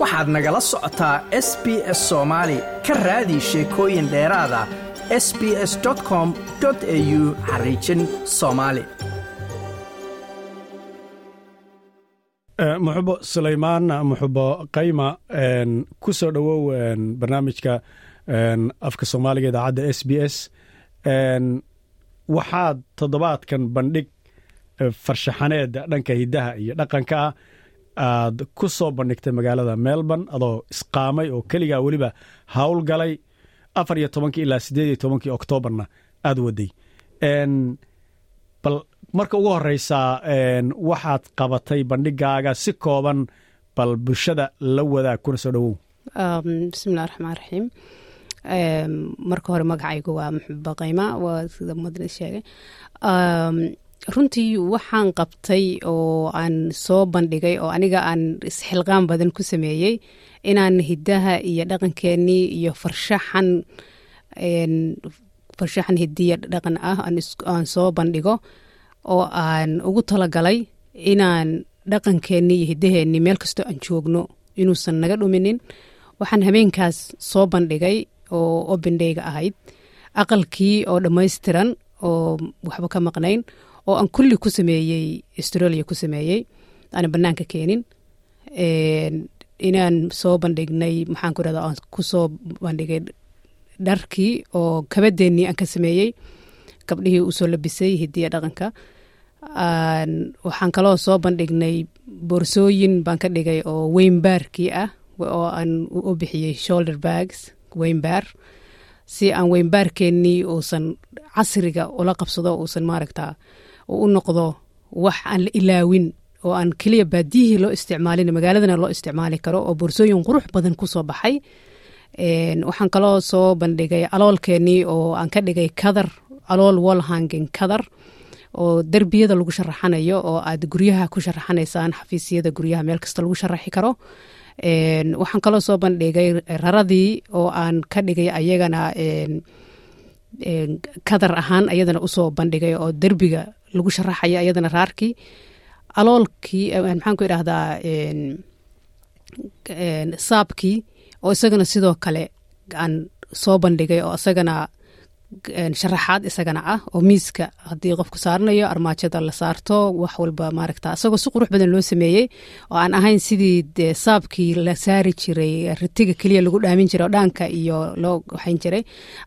waxaad nagala socotaa s b s soomaali ka raadi sheekooyin dheeraada s b s com au xariijin soomaali muxubo sulaymaan muxubo qayma ku soo dhowow barnaamijka afka soomaaliga idaacadda s b s. Waxaad toddobaadkan bandhig farshaxaneed dhanka hiddaha iyo dhaqanka ah aad ku soo bandhigtay magaalada melbourne adoo isqaamay oo keligaa weliba hawl galay afar iyo tobankii ilaa siddeed iyo tobankii oktoobarna aad waday. Bal marka ugu horeysaa waxaad qabatay bandhigaaga si kooban bal bulshada la wadaag kuna soo dhowow. Bismillahi raxmaan raxiim marka hore magacaygu waa muxuba qayma waa sida madna sheegay runtii waxaan qabtay oo aan soo bandhigay oo aniga aan isxilqaan badan ku sameeyey inaan hiddaha iyo dhaqankeenii iyo farshaxan farshaxan hidiya dhaqan ah aan soo bandhigo oo aan ugu talagalay inaan dhaqankeenii iyo hiddaheenii meel kastoo aan joogno inuusan naga dhuminin. Waxaan habeenkaas soo bandhigay oo obendayga ahayd. Aqalkii oo dhammaystiran oo waxba ka maqnayn oo aan kulli ku sameeyey australia ku sameeyey aana bannaanka keenin. Inaan soo bandhignay maxaan ku rahda aan ku soo bandhigay dharkii oo kabadeennii aan ka sameeyey gabdhihii u soo labisay hidiya dhaqanka. Waxaan kaloo soo bandhignay boorsooyin baan ka dhigay oo weynbaarkii ah oo aan u bixiyey shoulder bags weynbaar si aan weynbaarkeennii uusan casriga ula qabsado uusan maaragta u noqdo wax aan la ilaawin oo aan keliya baadiyihii loo isticmaalin magaaladana loo isticmaali karo oo boorsooyin qurux badan ku soo baxay. Waxaan kaloo soo bandhigay aloolkeenii oo aan ka dhigay kadar alool wallhanging kadar oo derbiyada lagu sharaxanayo oo aad guryaha ku sharaxanaysaan xafiisyada guryaha meel kasta lagu sharaxi karo. Waxaan kaloo soo bandhigay raradii oo aan ka dhigay ayagana kadar ahaan ayadana u soo bandhigay oo derbiga lagu sharaxaya ayadana raarkii aloolkii maxaan ku idhaahdaa saabkii oo isagana sidoo kale aan soo bandhigay oo isagana sharaxaad isagana ah oo miiska haddii qofku saaranayo armaajada la saarto wax walba maaragta isagoo si qurux badan loo sameeyey oo aan ahayn sidii dee saabkii la saari jiray ritiga keliya lagu dhaamin jiray oo dhaanka iyo loo waxayn jiray.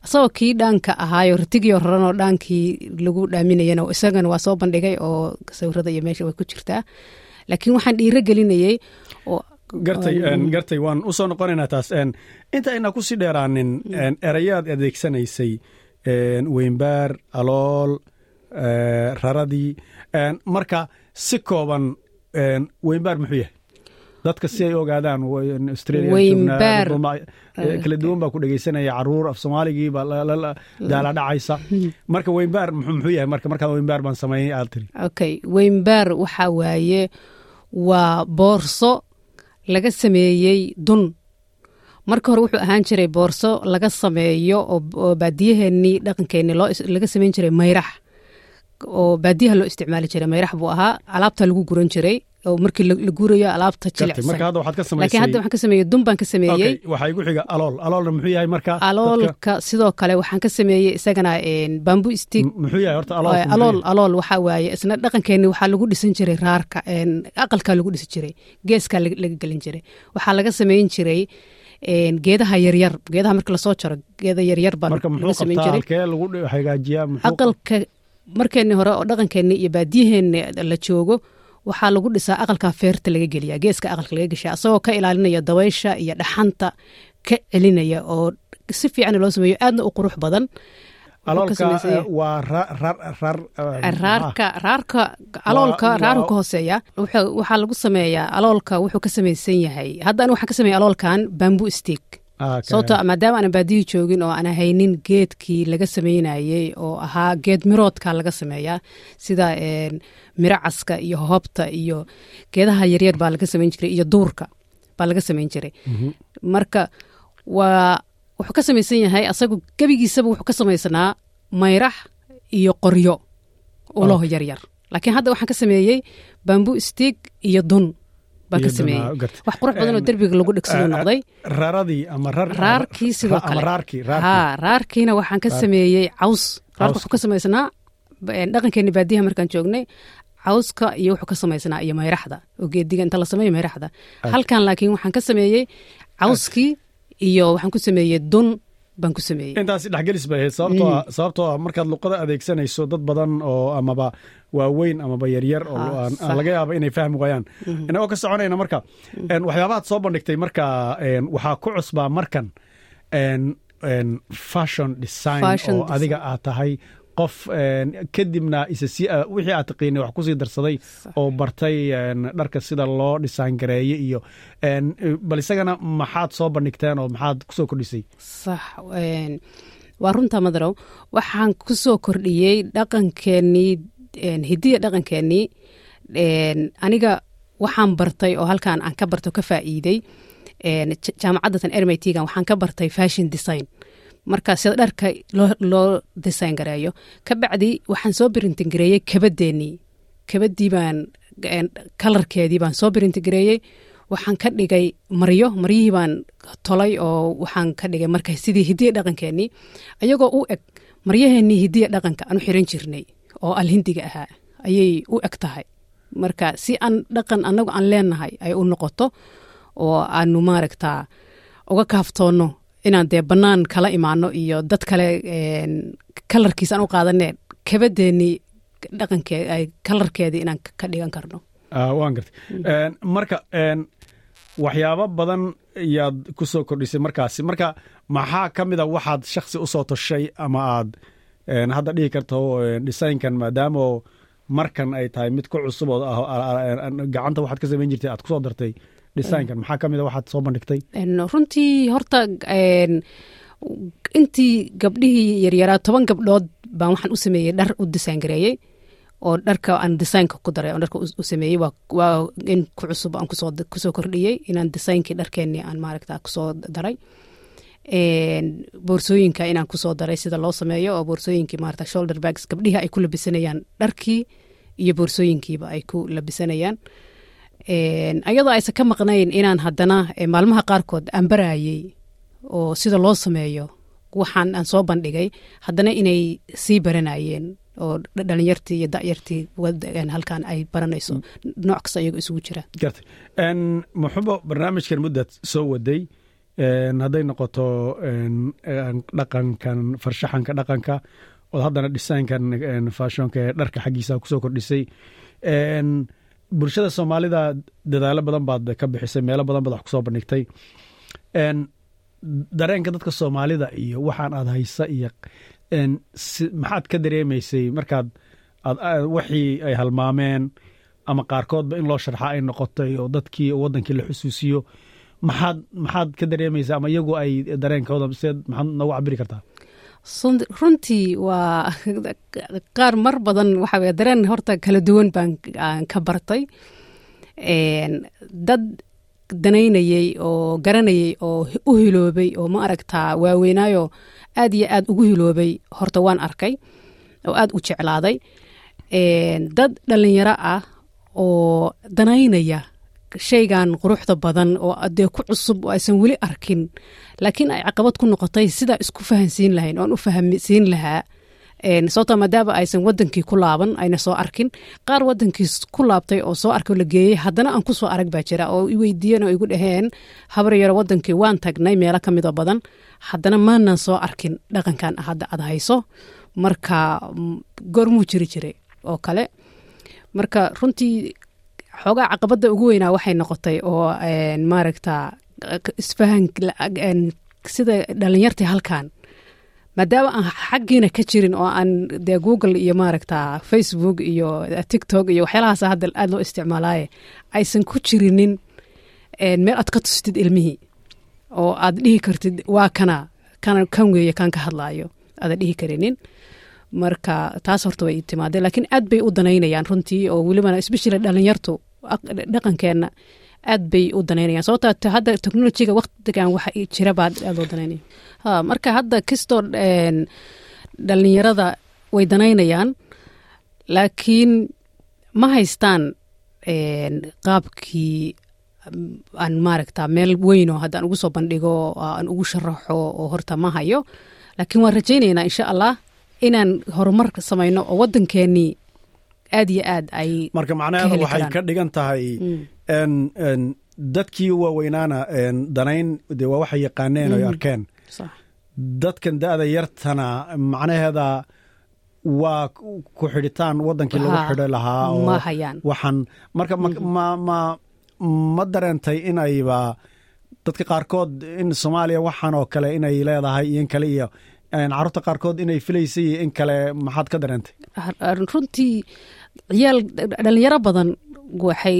Isagoo kii dhaanka ahaayo ritigii raran oo dhaankii lagu dhaaminayana isagana waa soo bandhigay oo sawirada iyo meesha way ku jirtaa. Laakiin waxaan dhiiro gelinayey oo gartay gartay waan u soo noqonaynaa taas inta ayna ku sii dheeraanin erayaad adeegsanaysay weynbaar alool raradii marka si kooban weynbaar muxuu yahay? Dadka si ay ogaadaan australiakala duwan baa ku dhegeysanaya carruur af soomaaligiiba daala dhacaysa. Marka weynbaar muxuu yahay? Marka markaad weynbaar baan sameeyey aad tiri okay weynbaar waxaa waaye waa boorso laga sameeyey dun marka hore wuxuu ahaan jiray boorso laga sameeyo oo baadiyaheenii dhaqankeenii laga sameyn jiray mayrax. Oo baadiyaha loo isticmaali jiray mayrax buu ahaa. Alaabta lagu guran jiray oo markii la gurayo alaabta jilicsanlaakiin hadda waxaan ka sameeyey dun baan ka sameeyey waxaa igu xiga alool. Aloolna muxuu yahay marka aloolka sidoo kale waxaan ka sameeyey isagana bambu stig muxuu yahay horta alool alool waxaa waaye isna dhaqankeeni waxaa lagu dhisan jiray raarka aqalkaa lagu dhisi jiray geeskaa laga gelin jiray. Waxaa laga sameyn jiray geedaha yaryar geedaha marka la soo jaro geeda yaryar baa laga sameyn jirayaqalka markeeni hore oo dhaqankeeni iyo baadiyaheeni la joogo waxaa lagu dhisaa aqalka feerta laga geliya geeska aqalka laga gesha asagoo ka ilaalinaya dabaysha iyo dhaxanta ka celinaya oo si fiican loo sameeyo aadna u qurux badan raarka hooseeya waxaa lagu sameeyaa aloolka wuxuu ka samaysan yahay. Hadda aniga waxaan ka sameeya aloolkan bambu stig sababto maadaama aanan baadiyii joogin oo aan haynin geedkii laga sameynayey oo ahaa geed miroodka laga sameeyaa sida miro caska iyo hoobta iyo geedaha yaryar baa laga sameyn jiray iyo duurka baa laga sameyn jiray. Marka waa wuxuu ka samaysan yahay asagu gebigiisaba wuxuu ka samaysanaa mayrax iyo qoryo uloho yaryar. Laakiin hadda waxaan ka sameeyey bambu stig iyo dun baan ka sameeyey. wax qurux badan oo derbiga lagu dhegsaduu eh, noqday. raradii ama raarkii sidoo kale. haa raarkiina waxaan ka sameeyey caws. Raarka wuxuu ka samaysnaa ba- dhaqankeeni baadiyaha markaan joognay cawska iyo wuxuu ka samaysnaa iyo mayraxda. Oo geediga inta la sameeyo mayraxda. Halkan laakiin waxaan ka sameeyey cawskii iyo waxaan ku sameeyey dun baan ku sameeyey intaasi dhexgelis bay ahayd. Sababtoo ah- sababtoo ah markaad luqada adeegsanayso dad badan oo amaba waaweyn amaba yaryar oo Ah, laga yaaba inay fahmi waayaan. Inagoo ka soconayna marka en, waxyaabahaad soo bandhigtay marka waxaa ku cusbaa markan fashion design oo adiga aad tahay qof kadibna ah, wixii aad taqiinay wax ku sii darsaday oo bartay dharka sida loo dhisaan gareeye iyo bal isagana maxaad soo bandhigteen oo maxaad ku soo kordhisay? Sax waa runta madarow. Waxaan ku soo kordhiyey dhaqankeenii een, hidiya dhaqankeenii een, aniga waxaan bartay oo halkan aan ka barto ka faa'iiday een, ja- jaamacadatan rmitgan waxaan ka bartay fashion design marka sida dharka loo, design gareeyo. Ka bacdi waxaan soo birintigareeyey kabadeenii kabadii baan kalarkeedii baan soo birintigareeyey waxaan ka dhigay maryo maryihii baan tolay oo waxaan ka dhigay marka sidii hidiya dhaqankeenii ayagoo u eg maryaheenii hidiya dhaqanka aan u xiran jirnay oo alhindiga ahaa ayay u eg tahay. Marka si aan dhaqan annagu aan leenahay ay u noqoto oo aanu maaragtaa uga kaaftoonno inaan dee bannaan kala imaano iyo dad kale een, kalarkiis aan u qaadane kabadeenii dhaqankee ay kalarkeedii inaan ka- dhigan karno. Ah, waan gartay. En, marka waxyaabo badan yaad ku soo kordhisay markaasi. Marka maxaa ka mid a waxaad shaksi u soo toshay ama aad hadda dhihi karto designkan maadaama markan ay tahay mid ku cusub oo ah- ah- ah- gacanta waxaad ka samayn jirtay aad ku soo dartay designkan maxaa ka mid a waxaad soo bandhigtay? Runtii horta intii gabdhihii yaryaraa toban gabdhood baan waxaan u sameeyey dhar u design gareeyey oo dharka aan designka ku daray oo dharka u sameeyey waa in ku cusub aan ku soo kordhiyey inaan designkii dharkeenii aan maaragta ku soo daray. Boorsooyinka inaan ku soo daray sida loo sameeyo oo boorsooyinkii maarata shoulder bags gabdhihi ay ku labisanayaan dharkii iyo boorsooyinkiiba ay ku labisanayaan ayadoo aysan ka maqnayn inaan haddana maalmaha qaarkood aan barayey oo sida loo sameeyo waxaan aan soo bandhigay haddana inay sii baranayeen oo dh- dhalinyartii iyo da'yartii wad- en, halkan ay baranayso. Nooc kasta iyagoo isugu jira. Muxubo barnaamijkan muddaad soo waday hadday noqoto dhaqankan farshaxanka dhaqanka oo haddana designkan en, fashionka ee dharka xaggiisa ku soo kordhisay bulshada soomaalida dadaalo badan baad ka bixisay meelo badan baad wax ku soo bandhigtay. En, dareenka dadka soomaalida iyo waxaan aad haysa iyo maxaad ka dareemaysay markaad aad aad wixii ay halmaameen ama qaarkoodba in loo sharxa ay noqotay oo dadkii wadankii la xusuusiyo maxaad maxaad ka dareemaysaa ama iyagu ay dareenkooda seed maxaad noogu cabiri kartaa runtii waa qaar mar badan waxa weye dareen horta kala duwan baan aan ka bartay. Dad danaynayey oo garanayey oo u hiloobay oo ma aragtaa waaweynaayo aad iyo aad ugu hiloobay horta waan arkay oo aad u jeclaaday. Dad dhalinyaro ah oo danaynaya shaygan quruxda badan oo dee ku cusub oo aysan weli arkin. Laakiin ay caqabad ku noqotay sidaa isku fahansiin lahayn oon u fahamsiin lahaa En, sababtoo maadaama aysan wadankii ku laaban ayna soo arkin. Qaar wadankii ku laabtay oo soo arko la geeyey haddana aan ku arag baa jira oo i weydiiyeen oo igu dhaheen habar yaro wadankii waan tagnay meelo ka midoo badan. Haddana maanan soo arkin dhaqankan hadda aad hayso. Marka mm, goormuu jiri jiray oo kale. Marka runtii xoogaa caqabadda ugu weynaa waxay noqotay oo maaragta isfahan sida dhalinyartii halkan maadaama aan xaggiina ka jirin oo aan dee google iyo maaragta facebook iyo tiktok iyo waxyaalahaas hadda aad loo isticmaalaaye aysan ku jirinin meel aad ka tustid ilmihii. Oo aad dhihi kartid waa kana kana kan weeye kan ka hadlaayo. Aadan dhihi karinin. Marka taas horta way timaadeen laakiin aad bay u danaynayaan runtii oo welibana especially dhalinyartu aq- dhaqankeenna aad bay u danaynayaan sababta ta- hadda technologiga waqtigan waxa i jira baa aad loo danaynaya ha marka hadda kastoo en, dhalinyarada way danaynayaan laakiin ma haystaan qaabkii aan maaragta meel weynoo haddaan ugu soo bandhigo aan ugu sharaxo oo horta ma hayo. Laakiin waan rajaynaynaa insha allah inaan horumar samayno oo waddankeenii aad iyo aad ay marka macnaheeda waxay ka dhigan tahay dadkii waaweynaana danayn de waa waxay yaqaaneen oy arkeen. Dadkan da'da yartana macnaheeda waa ku xidhitaan waddankii lagu xidhi lahaa oo waxaan marka ma ma dareentay inayba dadka qaarkood in soomaaliya waxaan oo kale inay leedahay iyo in kale iyo carruurta qaarkood inay filaysay iyo in kale maxaad ka dareentay? Runtii ciyaal dhalinyaro badan waxay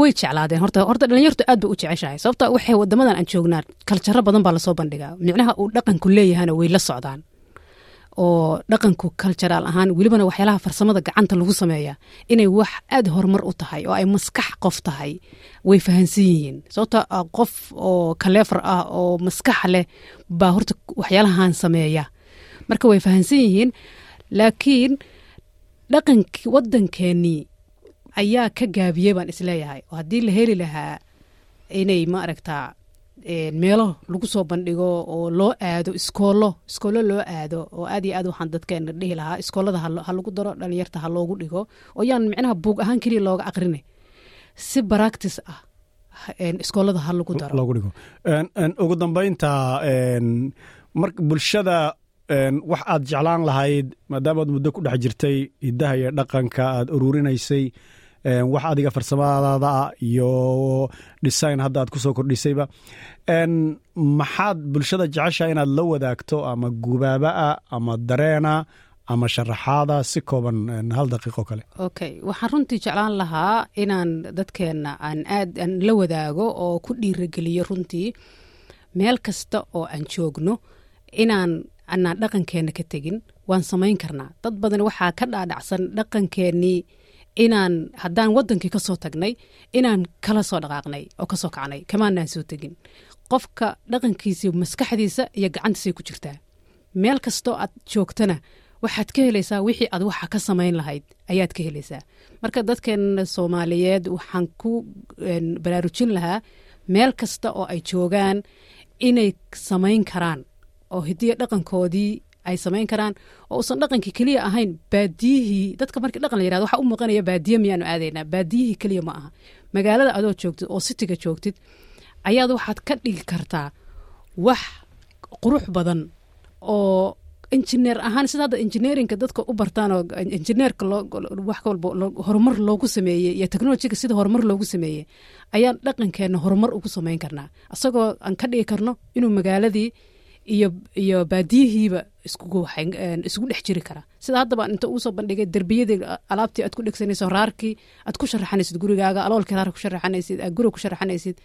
way jeclaadeen. Horta horta dhalinyartu aad bay u jeceshahay. Sababta waxay wadamadan aan joognaa kaljaro badan baa la soo bandhigaa. Micnaha uu dhaqanku leeyahana way la socdaan. Oo dhaqanku kalturaal ahaan welibana waxyaalaha farsamada gacanta lagu sameeya inay wax aad horumar u tahay oo ay maskax qof tahay way fahansan yihiin. Sababta qof oo kaleefar ah oo maskax leh baa horta waxyaalahan sameeya marka way fahansan yihiin laakiin dhaqankii waddankeenii ayaa ka gaabiyey baan is leeyahay oo haddii la heli lahaa inay ma aragtaa meelo lagu soo bandhigo oo loo aado iskoolo iskoolo loo aado oo aad iyo aad waxaan dadkeena dhihi lahaa iskoolada ha lagu daro dhalinyarta ha loogu dhigo oo yaan micnaha buug ahaan keliya looga aqrine. Si baractis ah iskoolada ha lagu daro. Ugu dambeynta mar bulshada wax aad jeclaan lahayd maadaamaad muddo ku dhex jirtay hiddaha iyo dhaqanka aad ururinaysay. Wax adiga farsamadaada ah iyo design hadda aad ku soo kordhisayba. Maxaad bulshada jecesha inaad la wadaagto ama gubaabaa ama dareena ama sharaxaada si kooban hal daqiiqo kale? Okay waxaan runtii jeclaan lahaa inaan dadkeenna aan aad aan la wadaago oo ku dhiirageliyo runtii meel kasta oo aan joogno inaan anaan dhaqankeenna ka tegin. Waan samayn karnaa. Dad badan waxaa ka dhaadhacsan dhaqankeenii inaan haddaan waddankii ka tagnay inaan kala soo dhaqaaqnay oo ka soo kacnay. Kamaanaan soo tegin. Qofka dhaqankiisa maskaxdiisa iyo gacantiisay ku jirtaa. Meel kastoo aad joogtana waxaad ka helaysaa wixii aad waxa ka samayn lahayd ayaad ka helaysaa. Marka dadkeena soomaaliyeed waxaan ku baraarujin lahaa meel kasta oo ay joogaan inay samayn karaan oo hidiya dhaqankoodii ay samayn karaan oo uusan dhaqankii keliya ahayn baadiyihii dadka markii dhaqan la yiraahdo waxa u muuqanaya baadiye miyaanu aadaynaa baadiyihii keliya ma aha. Magaalada adoo joogtid oo sitiga joogtid ayaad waxaad ka dhigi kartaa wax qurux badan oo injineer ahaan sida hadda injineerinka dadka u bartaan oo injineerka wax walba horumar loogu sameeyey iyo technolojiga sida horumar loogu sameeyey ayaan dhaqankeenna horumar ugu samayn karnaa. Isagoo aan ka dhigi karno inuu magaaladii iyo iyo baadiyihiiba isugu dhex jiri kara. Sida haddaba inta uu soo bandhigay derbiyadii alaabtii aad ku dhegsanayso raarkii aad ku sharaxanaysid gurigaaga aloolkii raar ku sharaxanaysid aad guriga ku sharaxanaysid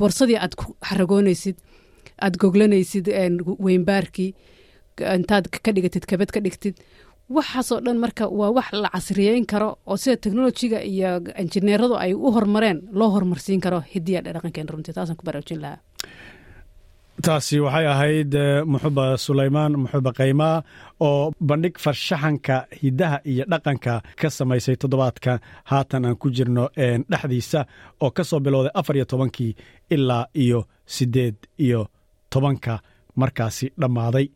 borsadii aad ku xaragoonaysid aad goglanaysid weynbaarkii intaad ka dhigatid kabad ka dhigtid. Waxaasoo dhan marka waa wax la casriyeyn karo oo sida technolojiga iyo injineeradu ay u horumareen loo horumarsiin karo hidiya dhaqankeen runtii taasaan ku baraarujin lahaa taasi waxay ahayd muxuba sulaymaan muxuba kaymaa oo bandhig farshaxanka hiddaha iyo dhaqanka ka samaysay toddobaadka. Haatan aan ku jirno dhexdiisa oo ka soo bilowday afar iyo tobankii ilaa iyo siddeed iyo tobanka. Markaasi dhammaaday.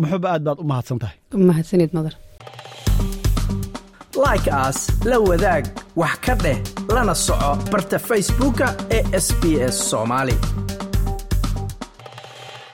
Muxuba aad baad u mahadsan tahay mahadsanid madar like aas la wadaag wax ka dheh lana soco barta facebooka ee sb s soomaali